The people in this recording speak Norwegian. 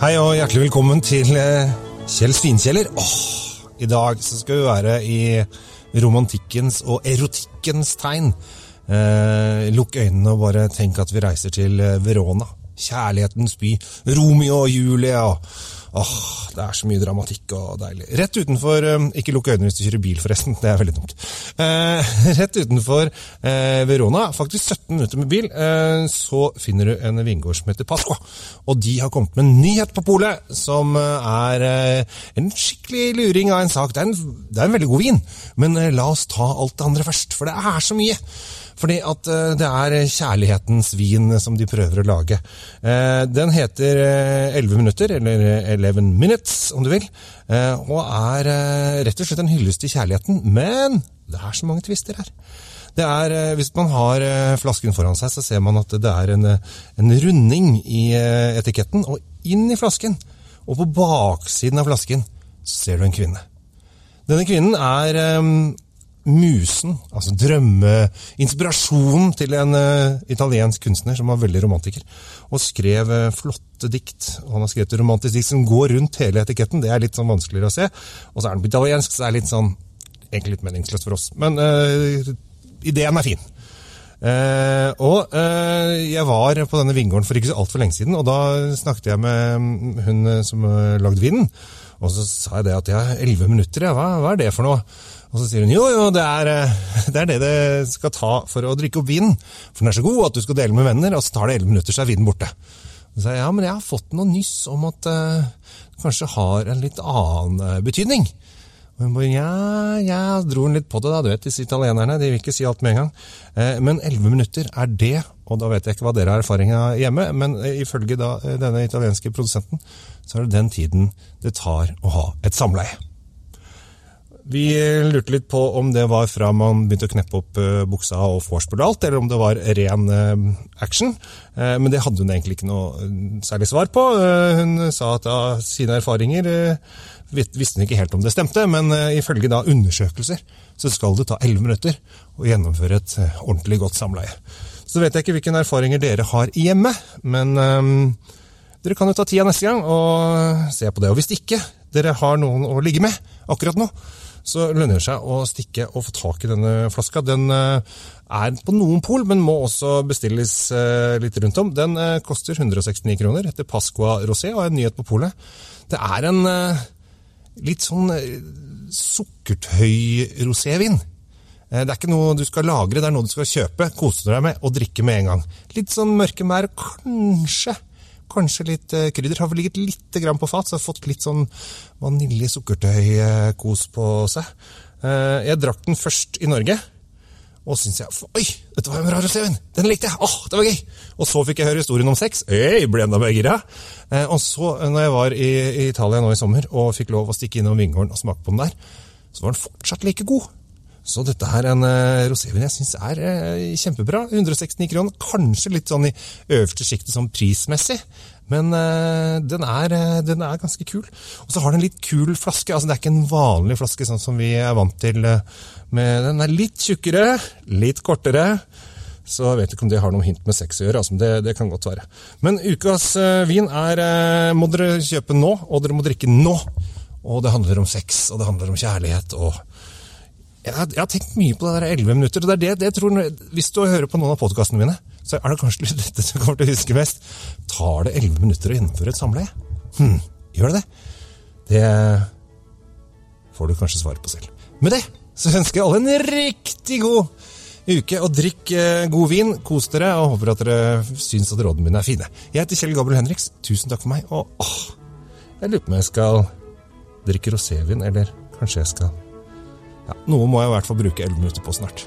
Hei og hjertelig velkommen til eh, Kjell Svinkjeller. Åh, I dag så skal vi være i romantikkens og erotikkens tegn. Eh, lukk øynene og bare tenk at vi reiser til eh, Verona. Kjærlighetens by. Romeo og Julia. Åh, Det er så mye dramatikk og deilig. Rett utenfor eh, Ikke lukk øynene hvis du kjører bil, forresten. Det er veldig dumt. Eh, rett utenfor eh, Verona, faktisk 17 minutter med bil, eh, så finner du en vingård som heter Pasqua. Og de har kommet med en nyhet på polet som eh, er eh, en skikkelig luring av en sak. Det er en, det er en veldig god vin, men la oss ta alt det andre først, for det er så mye. Fordi at eh, det er kjærlighetens vin som de prøver å lage. Eh, Den heter eh, 11 minutter, eller 11 minutes om du vil, eh, og er eh, rett og slett en hyllest til kjærligheten. Men det er så mange tvister her. Det er, eh, Hvis man har eh, flasken foran seg, så ser man at det er en, eh, en runding i eh, etiketten. Og inn i flasken, og på baksiden av flasken, ser du en kvinne. Denne kvinnen er eh, musen, altså drømmeinspirasjonen til en uh, italiensk kunstner som var veldig romantiker, og skrev uh, flotte dikt. Han har skrevet et romantisk dikt som går rundt hele etiketten. Det er litt sånn vanskeligere å se. Og så er den på italiensk, så det er litt sånn egentlig litt meningsløst for oss. Men uh, ideen er fin. Uh, og uh, jeg var på denne vingården for ikke så altfor lenge siden, og da snakket jeg med hun som lagde vinen. Og så sa jeg det at ja, 11 minutter, ja, hva, hva er det for noe? Og så sier hun jo, jo, det er, eh, det er det det skal ta for å drikke opp vinen. For den er så god at du skal dele med venner, og så tar det 11 minutter, så er vinen borte. Så sa jeg ja, men jeg har fått noe nyss om at uh, det kanskje har en litt annen eh, betydning. Og hun bare ja, ja, dro hun litt på det da, du vet, disse italienerne, de vil ikke si alt med en gang. Eh, men 11 minutter er det, og da vet jeg ikke hva dere har erfaring av hjemme, men eh, ifølge da, eh, denne italienske produsenten, så er det den tiden det tar å ha et samleie. Vi eh, lurte litt på om det var fra man begynte å kneppe opp eh, buksa og vorspiel og alt, eller om det var ren eh, action. Men det hadde hun egentlig ikke noe særlig svar på. Hun sa at av sine erfaringer visste hun ikke helt om det stemte, men ifølge da undersøkelser så skal det ta 11 minutter å gjennomføre et ordentlig godt samleie. Så vet jeg ikke hvilke erfaringer dere har hjemme, men dere kan jo ta tida neste gang og se på det. Og hvis ikke dere har noen å ligge med akkurat nå, så lønner det seg å stikke og få tak i denne flaska. Den eh, er på noen pol, men må også bestilles eh, litt rundt om. Den eh, koster 169 kroner, heter Pasqua Rosé og er en nyhet på polet. Det er en litt sånn sukkertøy-rosévin. Det er ikke noe du skal lagre, det er noe du skal kjøpe, kose deg med og drikke med en gang. Litt sånn mørke mær, kanskje. Kanskje litt eh, krydder. Har vel ligget litt på fat, så har fått litt sånn vanilje-sukkertøy-kos på seg. Eh, Jeg drakk den først i Norge, og syntes jeg Oi, dette var en rar rosévin! Den likte jeg! Åh, det var gøy! Og så fikk jeg høre historien om sex. Øy, ble enda mer gira! Eh, Og så, når jeg var i Italia nå i sommer og fikk lov å stikke innom vingården og smake på den der, så var den fortsatt like god. Så dette her er en uh, rosévin jeg syns er eh, kjempebra. 169 kroner. Kanskje litt sånn i øverste sjiktet sånn prismessig, men eh, den, er, eh, den er ganske kul. Og så har den litt kul flaske. altså Det er ikke en vanlig flaske sånn som vi er vant til. eh, med, den er litt tjukkere, litt kortere. Så jeg vet ikke om det har noe hint med sex å gjøre. Altså, det, det kan godt være. Men ukas eh, vin er eh, må dere kjøpe nå, og dere må drikke nå. Og det handler om sex, og det handler om kjærlighet. og jeg har, jeg har tenkt mye på det der 11 minutter. og det er det, det jeg tror, Hvis du hører på noen av podkastene mine, så er det kanskje dette som kommer til å huske mest. Tar det 11 minutter å gjennomføre et samleie? Hm, gjør det det? Det får du kanskje svaret på selv. Med det så ønsker jeg alle en riktig god uke. Og drikk eh, god vin, kos dere, og håper at dere syns at rådene mine er fine. Jeg heter Kjell Gabriel Henriks. Tusen takk for meg. Og åh, jeg lurer på om jeg skal drikke rosévin, eller kanskje jeg skal ja, Noe må jeg i hvert fall bruke 11 minutter på snart.